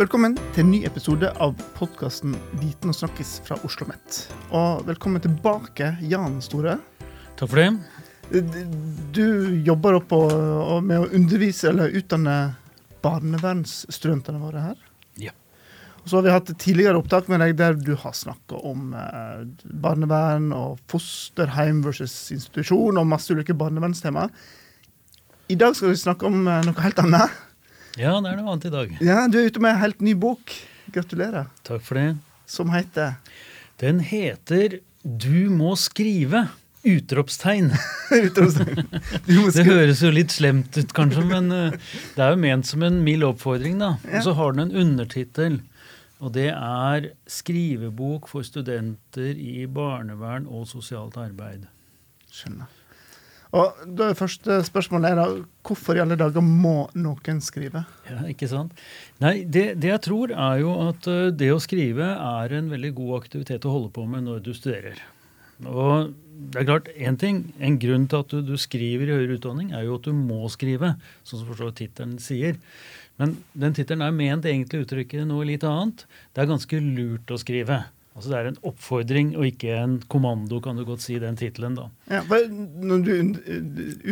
Velkommen til en ny episode av podkasten Viten og snakkis fra Oslo OsloMet. Og velkommen tilbake, Jan Store. Takk for det. Du jobber opp med å undervise eller utdanne barnevernsstudentene våre her. Ja. Og så har vi hatt tidligere opptak med deg der du har snakka om eh, barnevern og fosterheim versus institusjon og masse ulike barnevernstema. I dag skal vi snakke om eh, noe helt annet. Ja, det er noe annet i dag. Ja, Du er ute med en helt ny bok. Gratulerer. Takk for det. Som heter Den heter Du må skrive! Utropstegn. utropstegn. det høres jo litt slemt ut, kanskje, men uh, det er jo ment som en mild oppfordring. da. Og så har den en undertittel, og det er 'Skrivebok for studenter i barnevern og sosialt arbeid'. Skjønner. Og da er første spørsmålet er da, Hvorfor i alle dager må noen skrive? Ja, ikke sant? Nei, det, det, jeg tror er jo at eh, det å skrive er en veldig god aktivitet å holde på med når du studerer. Og det er klart, En ting, en grunn til at du, du skriver i høyere utdanning, er jo at du må skrive, sånn som forstår tittelen sier. Men den tittelen er ment egentlig å uttrykke noe litt annet. Det er ganske lurt å skrive. Altså Det er en oppfordring og ikke en kommando, kan du godt si, den tittelen. Ja, når du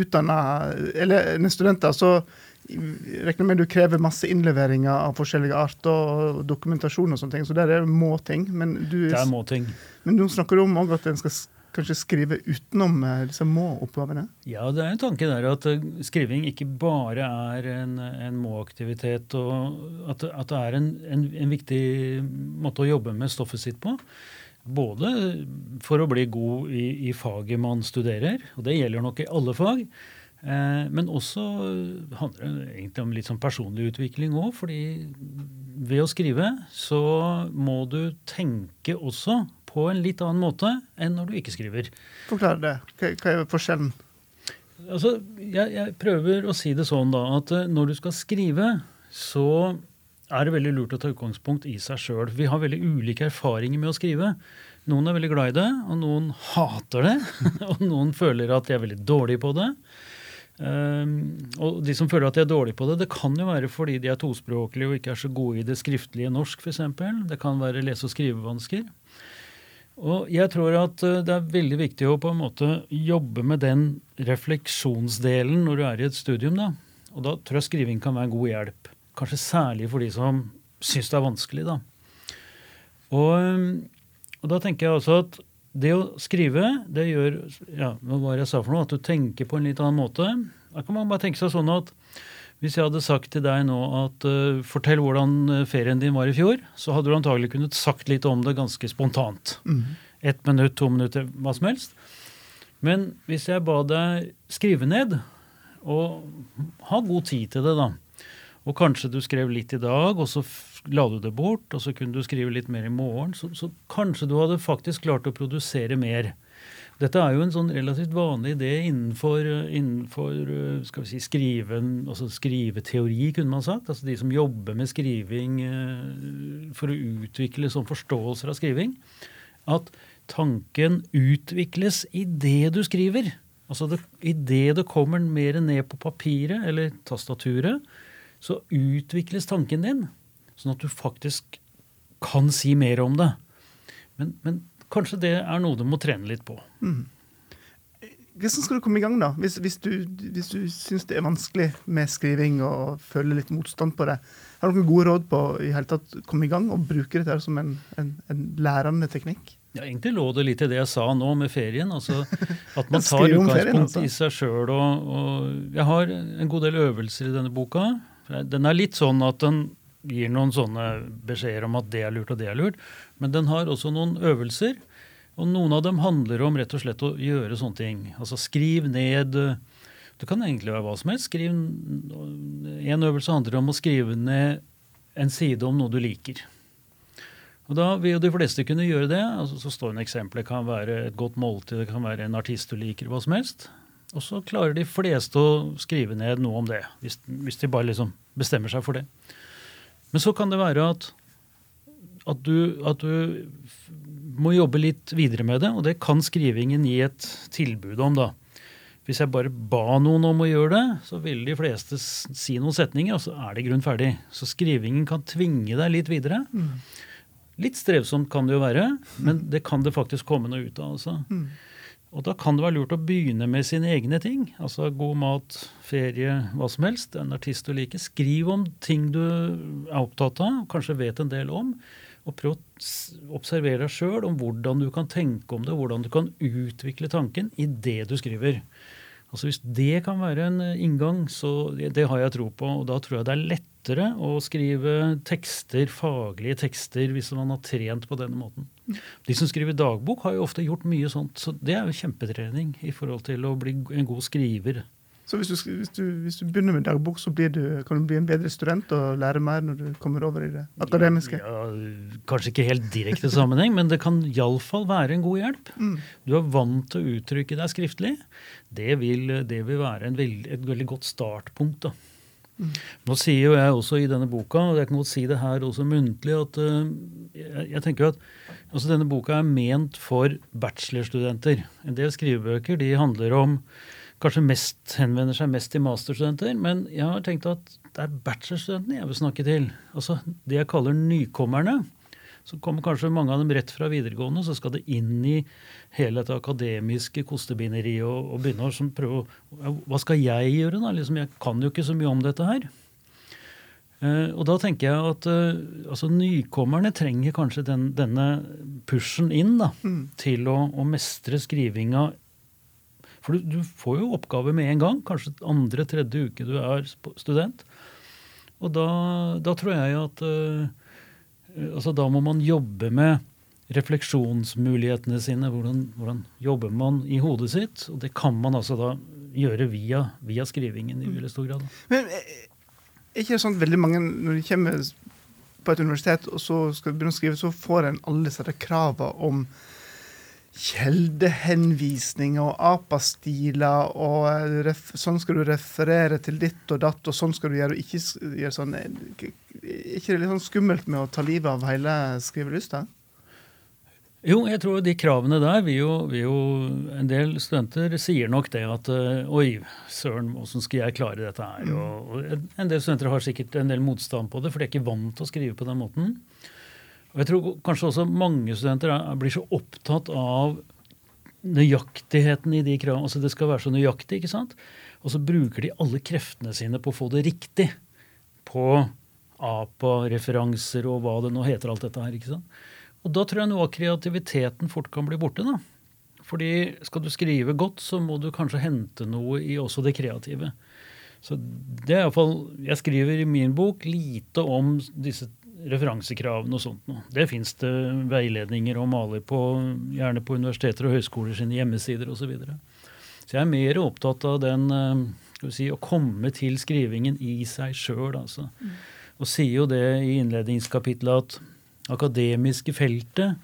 utdanner eller studenter, så regner med du krever masse innleveringer av forskjellige arter og dokumentasjon og sånne ting, så der er det må-ting. Men, du, det er må-ting. Men nå snakker du om at en skal kanskje skrive utenom liksom, disse må-oppgavene? Ja, det er en tanke der at eh, skriving ikke bare er en, en må-aktivitet, og at, at, det er en, en, en, viktig måte å jobbe med stoffet sitt på. Både for å bli god i, i faget man studerer, og det gjelder nok i alle fag. Eh, men også handler det egentlig om litt sånn personlig utvikling òg. fordi ved å skrive så må du tenke også på en litt annen måte enn når du ikke skriver. Forklar det. Hva er forskjellen? Altså, jeg, jeg, prøver å si det sånn da, at eh, når du skal skrive, så er det veldig lurt å ta utgangspunkt i seg sjøl. Vi har veldig ulike erfaringer med å skrive. Noen er veldig glad i det, og noen hater det. og noen føler at de er veldig dårlige på det. Um, og de som føler at de er dårlige på det, det kan jo være fordi de er tospråklige og ikke er så gode i det skriftlige norsk, f.eks. Det kan være lese- og skrivevansker. Og jeg tror at eh, det er veldig viktig å på en måte jobbe med den refleksjonsdelen når du er i et studium. da. Og da tror jeg skriving kan være en god hjelp. Kanskje særlig for de som syns det er vanskelig. da. Og, eh, og, da tenker jeg også at det å skrive, det gjør ja, Hva var det jeg sa for noe? At du tenker på en litt annen måte. Da kan man bare tenke seg sånn at hvis jeg hadde sagt til deg nå at uh, fortell hvordan eh, ferien din var i fjor, så hadde du antagelig kunnet sagt litt om det ganske spontant. Mm. Ett minutt, to minutter, hva som helst. Men hvis jeg ba deg skrive ned, og ha god tid til det, da, og kanskje du skrev litt i dag, og så la du det bort, og så kunne du skrive litt mer i morgen, så, så kanskje du hadde faktisk klart å produsere mer. Dette er jo en sånn relativt vanlig idé innenfor, innenfor skal vi si, skriven, altså skriveteori, kunne man sagt. Altså de som jobber med skriving eh, for å utvikle sånn forståelser av skriving. At tanken utvikles i det du skriver. Altså Idet det kommer mer ned på papiret eller tastaturet, så utvikles tanken din, sånn at du faktisk kan si mer om det. Men, men kanskje det er noe du må trene litt på. Mm. Hvordan skal du komme i gang, da? Hvis, hvis du, hvis du syns det er vanskelig med skriving og føler litt motstand på det. Har du noen gode råd på i hele tatt komme i gang og bruke dette som en, en, en lærende teknikk? Ja, Egentlig lå det litt i det jeg sa nå med ferien. altså At man tar utgangspunkt altså. i seg sjøl. Og, og, jeg har en god del øvelser i denne boka. Den er litt sånn at den gir noen sånne beskjeder om at det er lurt og det er lurt. Men den har også noen øvelser. Og noen av dem handler om rett og slett å gjøre sånne ting. Altså skriv ned Det kan egentlig være hva som helst. Skriv, en øvelse handler om å skrive ned en side om noe du liker. Og Da vil jo de fleste kunne gjøre det. Altså, så står en eksempel. Det kan være et godt måltid, det kan være en artist du liker, hva som helst. Og så klarer de fleste å skrive ned noe om det, hvis, hvis de bare liksom bestemmer seg for det. Men så kan det være at, at, du, at, du, må jobbe litt videre med det, og det kan skrivingen gi et tilbud om. da. Hvis jeg bare ba noen om å gjøre det, så vil de fleste si noen setninger, og så er det grunn ferdig. Så skrivingen kan tvinge deg litt videre. Mm. Litt strevsomt kan det jo være, men det kan det faktisk komme noe ut av. Altså. Mm. Og da kan det være lurt å begynne med sine egne ting. Altså god mat, ferie, hva som helst. En artist du liker. Skriv om ting du er opptatt av, kanskje vet en del om. Og prøv å observere deg sjøl om hvordan du kan tenke om det, hvordan du kan utvikle tanken i det du skriver. Altså Hvis det kan være en inngang, så det har jeg tro på. Og da tror jeg det er lettere å skrive tekster, faglige tekster, hvis man har trent på denne måten. De som skriver dagbok, har jo ofte gjort mye sånt. Så det er jo kjempetrening i forhold til å bli en god skriver. Så hvis du, hvis, du, hvis du, begynner med dagbok, så du, kan du bli en bedre student og lære mer når du kommer over i det akademiske? Ja, ja, kanskje ikke helt direkte sammenheng, men det kan iallfall være en god hjelp. Mm. Du er vant til å uttrykke deg skriftlig. Det vil, det vil være veld, et veldig godt startpunkt. da. Nå sier jo jeg også i denne boka, og jeg kan godt si det her også muntlig, at uh, jeg, tenker at altså denne boka er ment for bachelorstudenter. En del skrivebøker de handler om kanskje mest henvender seg mest til masterstudenter. Men jeg har tenkt at det er bachelorstudentene jeg vil snakke til. Altså det jeg kaller nykommerne. Så kommer kanskje mange av dem rett fra videregående, så skal det inn i hele dette akademiske kostebinderiet og, og begynne å prøve å Hva skal jeg gjøre, da? Liksom, jeg kan jo ikke så mye om dette her. Uh, og da tenker jeg at uh, altså, nykommerne trenger kanskje den, denne pushen inn da, mm. til å, å mestre skrivinga for du, du, får jo oppgave med en gang, kanskje andre-tredje uke du er student. Og da, da tror jeg at uh, altså Da må man jobbe med refleksjonsmulighetene sine. Hvordan, hvordan, jobber man i hodet sitt? Og det kan man altså da gjøre via, via skrivingen i mm. veldig stor grad. Men eh, er ikke det sånn at veldig mange, når de kommer på et universitet og så skal begynne å skrive, så får en alle disse kravene om kjeldehenvisninger og apastiler og ref, sånn skal du referere til ditt og datt, og sånn skal du gjøre, og ikke gjøre sånn. Er ikke det litt sånn skummelt med å ta livet av hele skrivelysta? Jo, jeg tror de kravene der vil jo, vil jo, En del studenter sier nok det at uh, Oi, søren, åssen skal jeg klare dette her? Mm. Og, og, en del studenter har sikkert en del motstand på det, for de er ikke vant til å skrive på den måten. Og jeg tror kanskje også mange studenter blir så opptatt av nøyaktigheten i de kravene. Altså det skal være så nøyaktig, ikke sant? Og så bruker de alle kreftene sine på å få det riktig. På APA-referanser og hva det nå heter, alt dette her. ikke sant? Og da tror jeg noe av kreativiteten fort kan bli borte. da. Fordi skal du skrive godt, så må du kanskje hente noe i også det kreative. Så det er iallfall Jeg skriver i min bok lite om disse referansekravene og sånt noe. Det fins det veiledninger og maler på, gjerne på universiteter og høyskoler sine hjemmesider osv. Så, videre. så jeg er mer opptatt av den eh, skal vi si, å komme til skrivingen i seg sjøl. Altså. Mm. Og sier jo det i innledningskapitlet at akademiske feltet,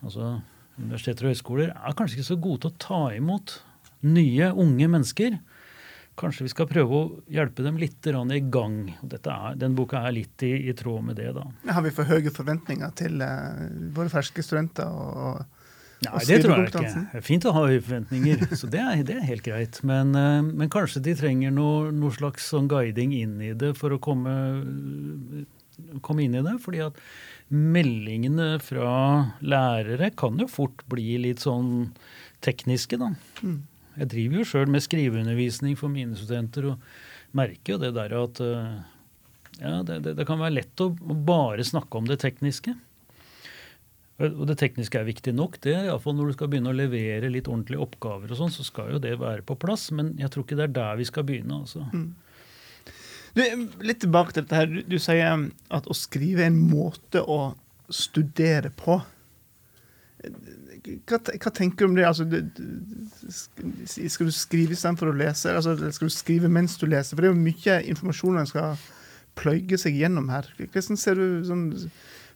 altså universiteter og høyskoler, er kanskje ikke så gode til å ta imot nye, unge mennesker. Kanskje vi skal prøve å hjelpe dem litt i gang. Er, den boka er litt i, i, tråd med det. da. Har vi for høye forventninger til uh, våre ferske studenter? og, Nei, det tror jeg ikke. Det er fint å ha høye forventninger, så det er, det er helt greit. Men, uh, men, kanskje de trenger noe, noe, slags sånn guiding inn i det for å komme, komme inn i det. fordi at meldingene fra lærere kan jo fort bli litt sånn tekniske, da. Mm. Jeg driver jo sjøl med skriveundervisning for mine studenter og merker jo det der at eh, ja, det, det, det kan være lett å, bare snakke om det tekniske. Og det tekniske er viktig nok, det. Iallfall når du skal begynne å levere litt ordentlige oppgaver, og sånn, så skal jo det være på plass. Men jeg tror ikke det er der vi skal begynne. altså. Mm. Du, litt tilbake til dette her. Du, du sier at å skrive er en måte å studere på hva, hva, tenker du om det? Altså, du, skal du skrive istedenfor å lese? Altså, skal du skrive mens du leser? For det er jo mye informasjon en skal pløye seg gjennom her. Hvordan ser du sånn,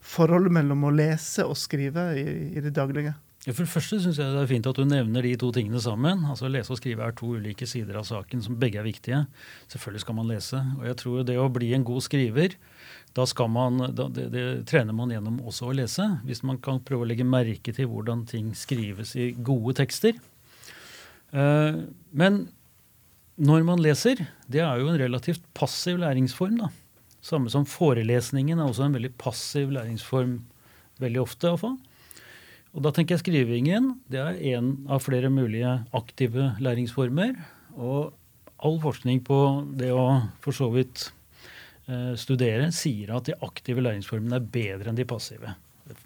forholdet mellom å lese og skrive i, i det daglige? For det første synes jeg det er fint at du nevner de to tingene sammen. Altså Lese og skrive er to ulike sider av saken som begge er viktige. Selvfølgelig skal man lese. Og jeg tror det å bli en god skriver da, man, da det, det, trener man gjennom også å lese. Hvis man kan prøve å legge merke til hvordan ting skrives i gode tekster. Uh, men når man leser, det er jo en relativt passiv læringsform. da. Samme som forelesningen er også en veldig passiv læringsform veldig ofte. i hvert fall. Og da tenker jeg skrivingen det er en av flere mulige aktive læringsformer. Og all forskning på det å for så vidt eh, studere sier at de aktive læringsformene er bedre enn de passive.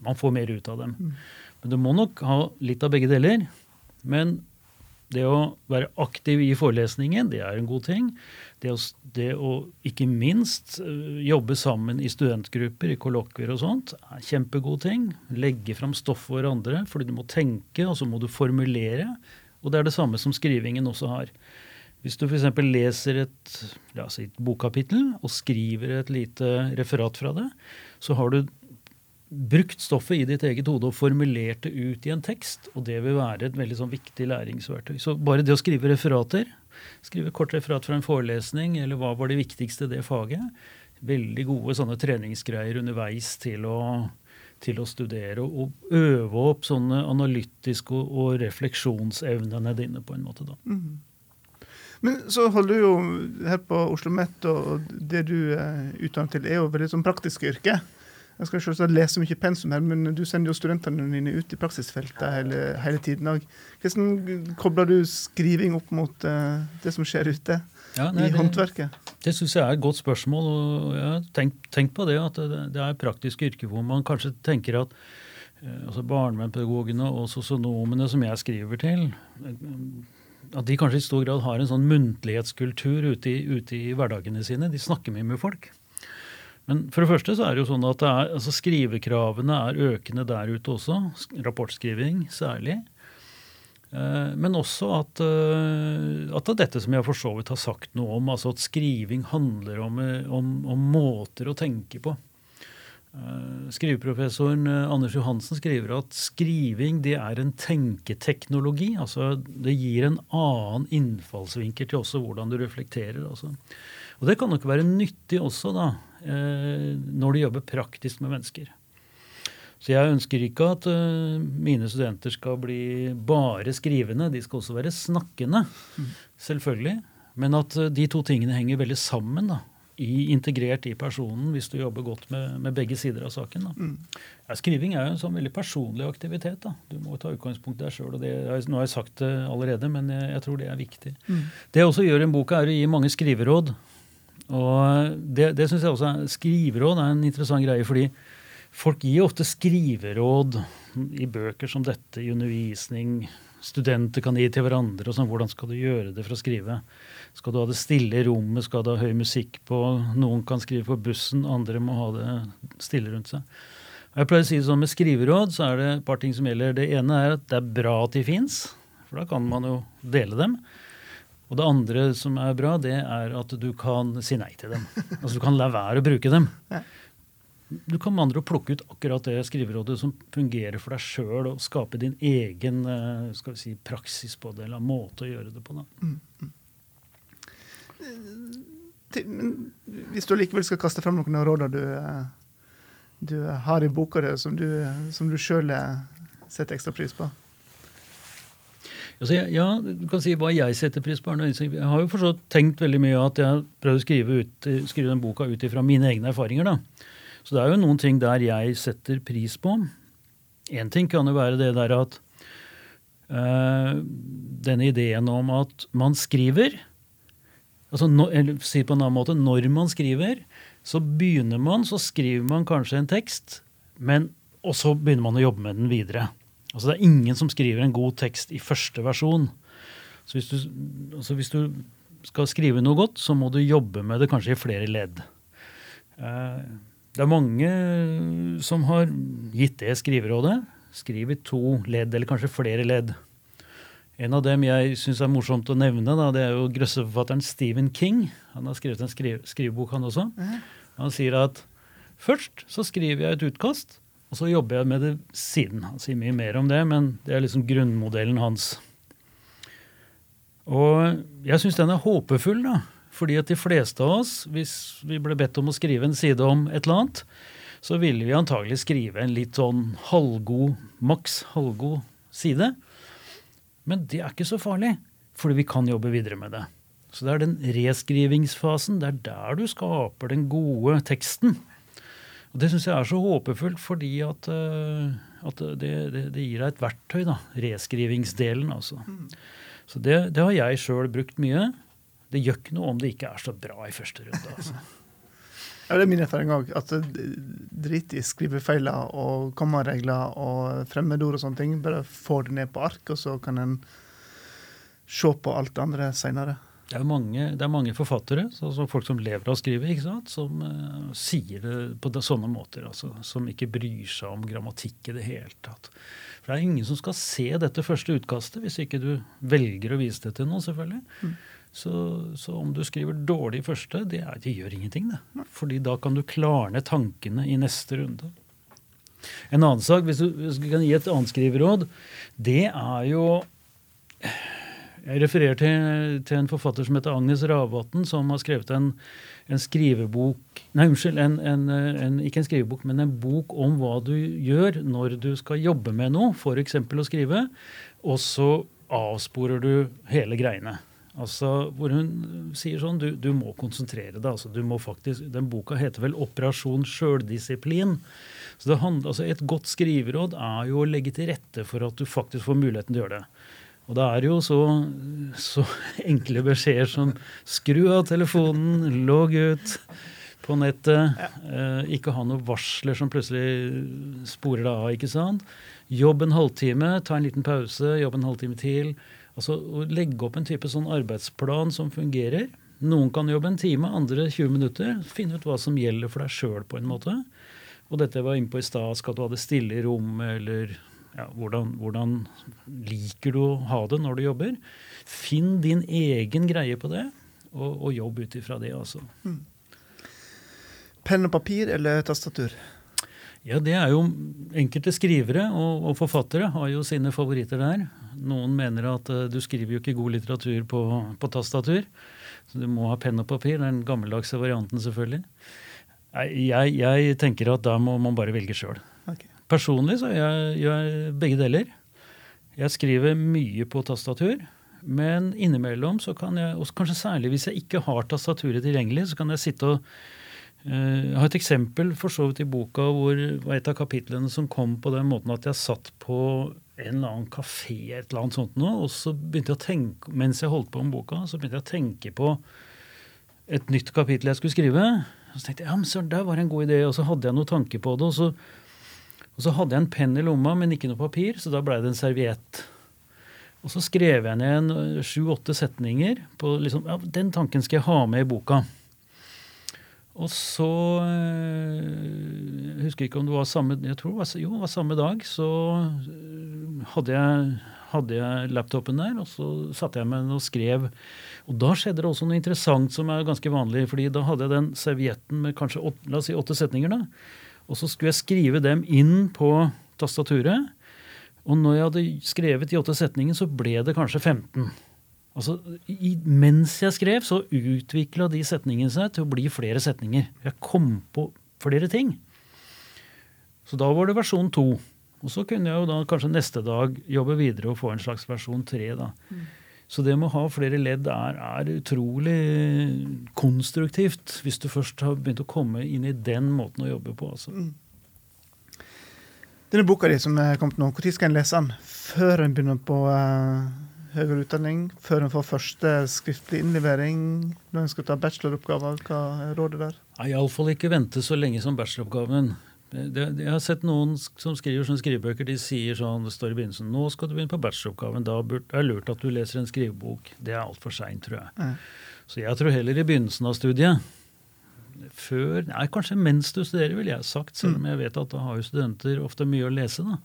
Man får mer ut av dem. Mm. Men du må nok ha litt av begge deler. Men det å være aktiv i forelesningen, det er en god ting. Det å, det å ikke minst eh, jobbe sammen i studentgrupper, i kollokvier og sånt, er kjempegod ting. Legge fram stoff for hverandre, fordi du må tenke, og så må du formulere. Og det er det samme som skrivingen også har. Hvis du f.eks. leser et, si, et bokkapittel og skriver et lite referat fra det, så har du brukt stoffet i ditt eget hode og formulert det ut i en tekst. Og det vil være et veldig sånn viktig læringsverktøy. Så bare det å skrive referater, skrive kort referat fra en forelesning, eller hva var det viktigste i det faget, veldig gode sånne treningsgreier underveis til å, til å studere. Og, øve opp sånne analytiske og, og refleksjonsevnene dine på en måte. da. Mm. Men så holder du jo her på Oslo OsloMet, og det du er utdannet til, er jo veldig sånn praktiske yrke. Jeg skal selvsagt lese mye pensum her, men du sender jo studentene dine ut i praksisfeltet hele, hele tiden. Hvordan kobler du skriving opp mot uh, det som skjer ute ja, nei, i håndverket? Det, syns jeg er et godt spørsmål. og jeg har tenkt, tenkt, på det, at det, det er praktiske yrker hvor man kanskje tenker at uh, altså Barnevernspedagogene og sosionomene som jeg skriver til, at de kanskje i stor grad har en sånn muntlighetskultur ute i, ute i hverdagene sine. De snakker mye med folk. Men for det første så er det jo sånn at er, altså skrivekravene er økende der ute også. Rapportskriving særlig. Eh, men også at, eh, at, det er dette som jeg for så vidt har sagt noe om, altså at skriving handler om, eh, om, om måter å tenke på. Skriveprofessoren Anders Johansen skriver at skriving det er en tenketeknologi. altså Det gir en annen innfallsvinkel til også hvordan du reflekterer. altså. Og det kan nok være nyttig også da, når du jobber praktisk med mennesker. Så jeg ønsker ikke at uh, mine studenter skal bli bare skrivende. De skal også være snakkende, selvfølgelig. Men at uh, de to tingene henger veldig sammen. da, i, integrert i personen hvis du jobber godt med, med begge sider av saken. Mm. Ja, skriving er jo en sånn veldig personlig aktivitet. da. Du må ta utgangspunkt i deg sjøl. Nå har jeg sagt det allerede, men jeg, jeg tror det er viktig. Mm. Det jeg også gjør i en bok, er å gi mange skriveråd. Og det, det syns jeg også er, Skriveråd er en interessant greie, fordi folk gir ofte skriveråd i bøker som dette, i undervisning. Studenter kan gi til hverandre. og sånn, Hvordan skal du gjøre det for å skrive? Skal du ha det stille i rommet? Skal du ha høy musikk på? Noen kan skrive på bussen, andre må ha det stille rundt seg. Jeg pleier å si sånn Med skriveråd så er det et par ting som gjelder. Det ene er at det er bra at de fins, for da kan man jo dele dem. Og det andre som er bra, det er at du kan si nei til dem. Altså Du kan la være å bruke dem. Du kan med andre plukke ut akkurat det skriverådet som fungerer for deg sjøl, og skape din egen eh, skal vi si, praksis på det, eller måte å gjøre det på. da. Mm, mm. Hvis du likevel skal kaste fram noen av rådene du, eh, du har i boka di, som du, som du sjøl setter ekstra pris på? Altså, ja, du kan si hva jeg setter pris på. Jeg har jo forstått tenkt veldig mye at jeg har å skrive, ut, skrive den boka ut ifra mine egne erfaringer. da. Så det er jo noen ting der jeg setter pris på. Én ting kan jo være det der at øh, denne ideen om at man skriver altså no, eller si på en annen måte, Når man skriver, så begynner man, så skriver man kanskje en tekst, men og så begynner man å jobbe med den videre. Altså Det er ingen som skriver en god tekst i første versjon. Så hvis du, altså hvis du skal skrive noe godt, så må du jobbe med det kanskje i flere ledd. Eh, det er mange som har gitt det skriverådet. Skriv i to ledd, eller kanskje flere ledd. En av dem jeg syns er morsomt å nevne, da, det er jo grøsseforfatteren Stephen King. Han har skrevet en skrive, skrivebok, han også. Han sier at først så skriver jeg et utkast, og så jobber jeg med det siden. Han sier mye mer om det, men det er liksom grunnmodellen hans. Og jeg syns den er håpefull, da. Fordi at de fleste av oss, hvis vi ble bedt om å skrive en side om et eller annet, så ville vi antagelig skrive en litt sånn halvgod, maks halvgod side. Men det er ikke så farlig, fordi vi kan jobbe videre med det. Så det er den reskrivingsfasen. Det er der du skaper den gode teksten. Og Det syns jeg er så håpefullt, fordi at, uh, at det, det, det, gir deg et verktøy. da, Reskrivingsdelen, altså. Mm. Så det, det, har jeg sjøl brukt mye. Det gjør ikke noe om det ikke er så bra i første runde. altså. Ja, Det er min erfaring òg. Drit i skrivefeiler og kommaregler og fremmedord og sånne ting. Bare få det ned på ark, og så kan en se på alt det andre seinere. Det er, mange, det er mange forfattere, altså folk som lever av å skrive, som uh, sier det på de, sånne måter. Altså, som ikke bryr seg om grammatikk i det hele tatt. For det er ingen som skal se dette første utkastet, hvis ikke du velger å vise det til noen, selvfølgelig. Mm. Så, så, om du skriver dårlig i første, det, er, det gjør ingenting, det. Fordi da kan du klarne tankene i neste runde. En annen sak, hvis du, hvis du kan gi et annet skriveråd, det er jo jeg refererer til, til, en forfatter som heter Agnes Ravatn, som har skrevet en, en skrivebok Nei, unnskyld, en, en, ikke en skrivebok, men en bok om hva du gjør når du skal jobbe med noe, f.eks. å skrive, og så avsporer du hele greiene. Altså, hvor hun sier sånn Du, du må konsentrere deg. altså du må faktisk, Den boka heter vel 'Operasjon sjøldisiplin'. Så altså Et godt skriveråd er jo å legge til rette for at du faktisk får muligheten til å gjøre det. Og det er jo så, så enkle beskjeder som skru av telefonen, logg ut på nettet, ja. eh, ikke ha noen varsler som plutselig sporer deg av. ikke sant? Jobb en halvtime, ta en liten pause, jobb en halvtime til. Altså Legge opp en type sånn arbeidsplan som fungerer. Noen kan jobbe en time, andre 20 minutter. Finne ut hva som gjelder for deg sjøl, på en måte. Og dette jeg var inne på i stad, skal du ha det stille i rommet, eller ja, hvordan, hvordan, liker du å ha det når du jobber? Finn din egen greie på det, og, og jobb ut ifra det. altså. Mm. Penn og papir eller tastatur? Ja, det er jo Enkelte skrivere og, og, forfattere har jo sine favoritter der. Noen mener at uh, du skriver jo ikke god litteratur på, på, tastatur. Så du må ha penn og papir. Den gammeldagse varianten, selvfølgelig. Jeg, jeg, tenker at da må man bare velge sjøl. Okay. Personlig så gjør jeg, begge deler. Jeg skriver mye på tastatur. Men innimellom, så kan jeg, og kanskje særlig hvis jeg ikke har tastaturet tilgjengelig, så kan jeg sitte og Jeg har et eksempel for så vidt i boka hvor et av kapitlene som kom på den måten at jeg satt på en eller annen kafé et eller annet sånt noe, og så begynte jeg å tenke, mens jeg holdt på med boka, så begynte jeg å tenke på et nytt kapittel jeg skulle skrive. Så tenkte jeg ja, men så der var en god idé, og så hadde jeg noen tanker på det. og så og så hadde jeg en penn i lomma, men ikke noe papir, så da blei det en serviett. Og så skrev jeg ned øh, sju-åtte setninger på liksom, ja, den tanken skal jeg ha med i boka. Og så Jeg husker ikke om det var samme jeg tror det var, jo, det var samme dag. Så øh, hadde jeg, hadde jeg laptopen der, og så satte jeg meg og skrev. Og da skjedde det også noe interessant som er ganske vanlig. fordi da hadde jeg den servietten med kanskje åtte, la oss si åtte setninger. da, og så skulle jeg skrive dem inn på tastaturet. Og når jeg hadde skrevet de åtte setningene, så ble det kanskje 15. Altså, i, Mens jeg skrev, så utvikla de setningene seg til å bli flere setninger. Jeg kom på flere ting. Så da var det versjon to. Og så kunne jeg jo da kanskje neste dag jobbe videre og få en slags versjon tre. da. Mm. Så det med å ha flere ledd er, er, utrolig konstruktivt, hvis du først har begynt å komme inn i den måten å jobbe på. Altså. Mm. Denne boka di som er kommet nå, når skal en lese den? Før en begynner på uh, høyere utdanning? Før en får første skriftlig innlevering? Når en skal ta bacheloroppgaver? Hva er rådet der? Iallfall ikke vente så lenge som bacheloroppgaven. Det, jeg har sett noen som skriver sånne skrivebøker. De sier sånn, det står i begynnelsen nå skal du begynne på bacheloroppgaven. Da er det lurt at du leser en skrivebok. Det er altfor seint, tror jeg. Mm. Så jeg tror heller i begynnelsen av studiet. Før, nei, Kanskje mens du studerer, ville jeg sagt, selv om mm. jeg vet at da har jo studenter ofte mye å lese. da.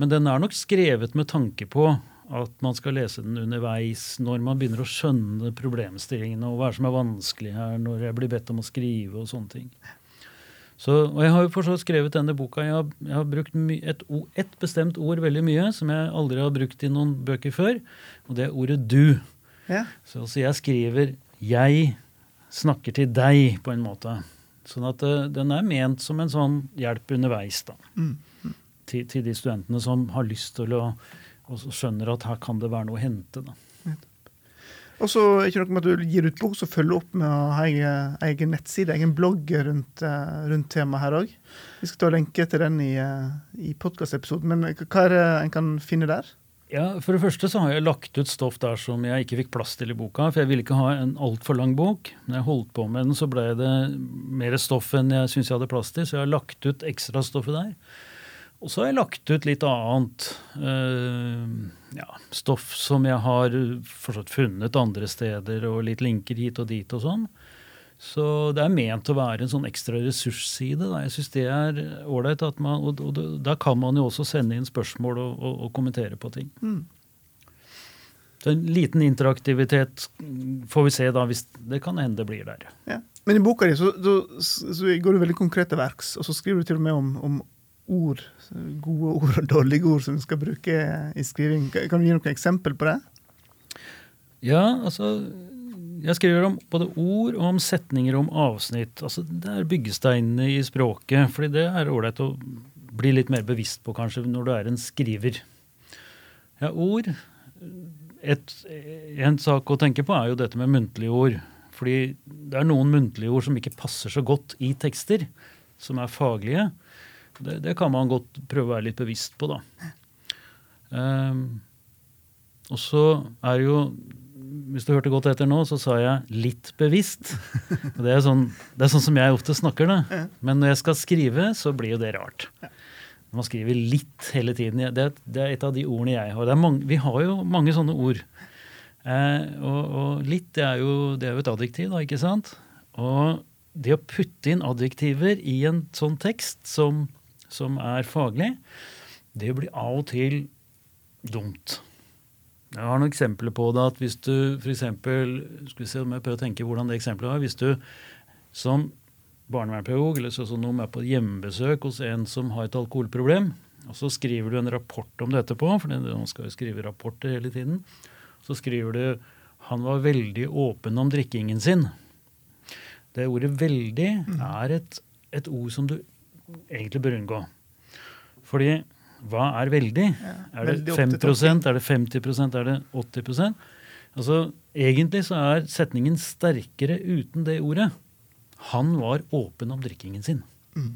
Men den er nok skrevet med tanke på at man skal lese den underveis, når man begynner å skjønne problemstillingene og hva som er vanskelig her, når jeg blir bedt om å skrive og sånne ting. Så, og Jeg har jo fortsatt skrevet denne boka. Jeg har, jeg har brukt et, et, bestemt ord veldig mye som jeg aldri har brukt i noen bøker før, og det er ordet 'du'. Ja. Så, så, jeg skriver 'jeg snakker til deg' på en måte. Sånn at uh, den er ment som en sånn hjelp underveis da, mm. Mm. Til, til, de studentene som har lyst til å og skjønner at her kan det være noe å hente. da. Og så ikke noe med at du gir ut bok, så følger opp med å ha egen nettside, egen blogg rundt, eh, rundt temaet her òg. Vi skal ta lenke til den i, eh, i podkastepisoden. Men hva er det en kan finne der? Ja, For det første så har jeg lagt ut stoff der som jeg ikke fikk plass til i boka. For jeg ville ikke ha en altfor lang bok. Når jeg holdt på med den, så ble det mer stoff enn jeg syntes jeg hadde plass til. Så jeg har lagt ut ekstrastoffet der. Og så har jeg lagt ut litt annet uh, ja, stoff som jeg har forstått funnet andre steder, og litt linker hit og dit og sånn. Så det er ment å være en sånn ekstra ressursside. Da. Jeg synes det er ålreit. Og, og, da kan man jo også sende inn spørsmål og, og, og kommentere på ting. Mm. Så en liten interaktivitet får vi se da, hvis det kan hende det blir der. Ja. Men i boka di så, så, så, går du veldig konkret til verks, og så skriver du til og med om, om ord, gode ord og dårlige ord som du skal bruke i skriving. Kan du gi noen eksempel på det? Ja, altså jeg skriver om både ord og om setninger om avsnitt. Altså, det er byggesteinene i språket. fordi det er ålreit å bli litt mer bevisst på kanskje når du er en skriver. Ja, ord et, En sak å tenke på er jo dette med muntlige ord. Fordi det er noen muntlige ord som ikke passer så godt i tekster, som er faglige. Det, det kan man godt prøve å være litt bevisst på, da. Um, og så er jo hvis du hørte godt etter nå, så sa jeg 'litt bevisst'. Det er, sånn, det er sånn som jeg ofte snakker, da. Men når jeg skal skrive, så blir jo det rart. Man skriver 'litt' hele tiden. Det, det er et av de ordene jeg har. Mange, vi har jo mange sånne ord. Eh, og, og, 'litt' det er, jo, det er jo et adjektiv, da, ikke sant? Og det å putte inn adjektiver i en sånn tekst som, som er faglig, det blir av og til dumt. Jeg har noen eksempler på det. at Hvis du f.eks. Skal vi se om jeg prøver å tenke hvordan det eksempelet var. Hvis du som barnevernspedagog eller sosionom er på hjemmebesøk hos en som har et alkoholproblem, og så skriver du en rapport om det etterpå, for man skal jo skrive rapporter hele tiden, så skriver du han var veldig åpen om drikkingen sin. Det ordet 'veldig' mm. er et, et ord som du egentlig bør unngå. Fordi hva er veldig? Ja, er det 5% er det 50% er det 80% Altså, Egentlig så er setningen sterkere uten det ordet. Han var åpen om drikkingen sin. Mm.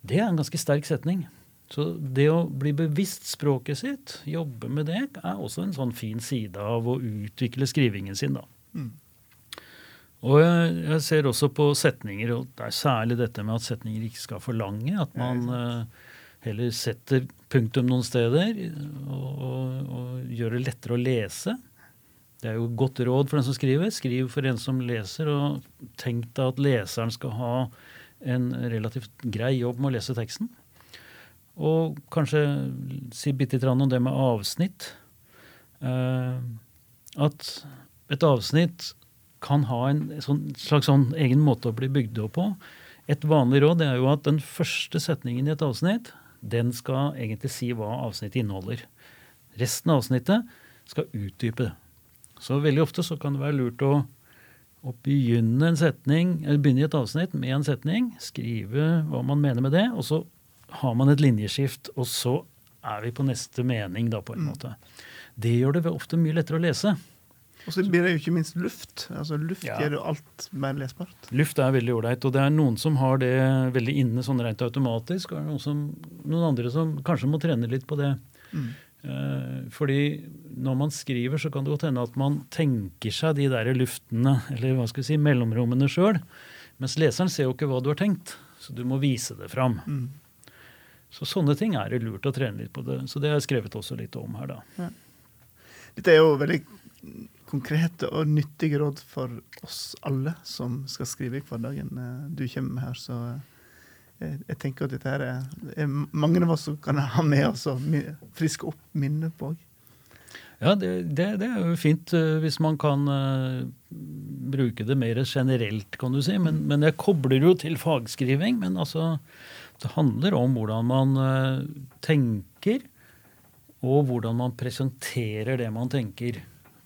Det er en ganske sterk setning. Så det å bli bevisst språket sitt, jobbe med det, er også en sånn fin side av å utvikle skrivingen sin. da. Mm. Og jeg, jeg, ser også på setninger, og det er særlig dette med at setninger ikke skal for lange. At man uh, heller setter punktum noen steder og, og, og gjør det lettere å lese. Det er jo godt råd for den som skriver. Skriv for en som leser, og tenk deg at leseren skal ha en relativt grei jobb med å lese teksten. Og kanskje si bitte litt om det med avsnitt. Uh, at et avsnitt kan ha en sånn, slags sånn egen måte å bli bygd opp på. Et vanlig råd er jo at den første setningen i et avsnitt den skal egentlig si hva avsnittet inneholder. Resten av avsnittet skal utdype det. Så veldig ofte så kan det være lurt å, å begynne, en setning, eller begynne et avsnitt med en setning, skrive hva man mener med det, og så har man et linjeskift, og så er vi på neste mening, da, på en mm. måte. Det gjør det ofte mye lettere å lese. Og så blir det jo ikke minst luft. Altså Luft ja. gjør jo alt mer lesbart. Luft er veldig ålreit. Og det er noen som har det veldig inne sånn rent automatisk. Og noen, som, noen andre som kanskje må trene litt på det. Mm. Eh, fordi når man skriver, så kan det godt hende at man tenker seg de der luftene, eller hva skal vi si, mellomrommene sjøl. Mens leseren ser jo ikke hva du har tenkt, så du må vise det fram. Mm. Så sånne ting er det lurt å trene litt på. det. Så det har jeg skrevet også litt om her, da. Ja. Dette er jo veldig konkrete og nyttige råd for oss alle som skal skrive i hverdagen. Eh, du kommer med her, så jeg, eh, jeg tenker at dette her er, er, mange av oss som kan ha med oss og friske opp minnet på òg. Ja, det, det, det, er jo fint uh, hvis man kan uh, bruke det mer generelt, kan du si. Men, men, jeg kobler jo til fagskriving. Men altså, det handler om hvordan man uh, tenker, og hvordan man presenterer det man tenker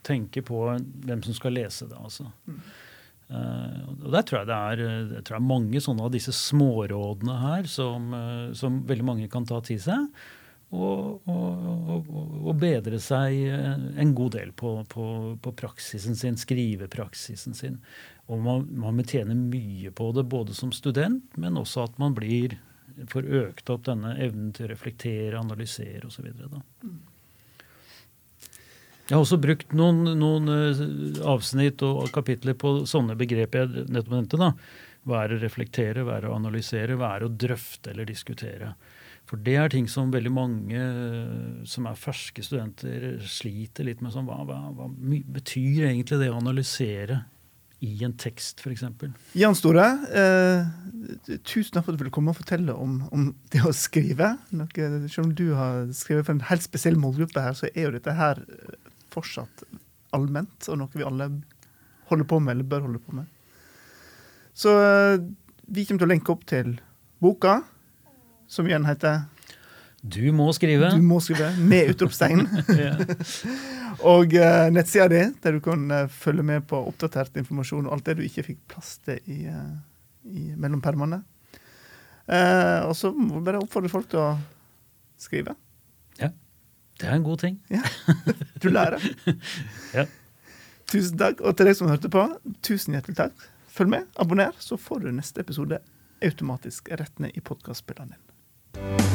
tenke på hvem som skal lese det. altså. Mm. Uh, og Der tror jeg det er, jeg tror det er mange sånne av disse smårådene her som, uh, som, veldig mange kan ta til seg. og, og, og, bedre seg en god del på, på, på, praksisen sin, skrivepraksisen sin. Og man, man tjene mye på det, både som student, men også at man blir får økt opp denne evnen til å reflektere, analysere osv. Jeg har også brukt noen, noen, eh, avsnitt og kapitler på sånne begreper jeg nettopp nevnte. da. Være å reflektere, være å analysere, være å drøfte eller diskutere. For det er ting som veldig mange eh, som er ferske studenter, sliter litt med. Sånn, hva, hva, hva betyr egentlig det å analysere i en tekst, f.eks. Jan Store, eh, tusen takk for at du ville komme og fortelle om, om det å skrive. Noe, selv om du har skrevet for en helt spesiell målgruppe her, så er jo dette her fortsatt allment, og noe vi alle holder på med, eller bør holde på med. Så eh, vi kommer til å lenke opp til boka, som igjen heter Du må skrive. Du må skrive, Med utropstegn. Og uh, nettsida di, der du kan uh, følge med på oppdatert informasjon og alt det du ikke fikk plass til i, uh, i mellom permene. Uh, og så må vi bare oppfordre folk til å skrive. Ja. Det er en god ting. Ja. Du lærer. ja. Tusen takk. Og til deg som hørte på, tusen hjertelig takk. Følg med, abonner, så får du neste episode automatisk rett ned i podkastspilleren din.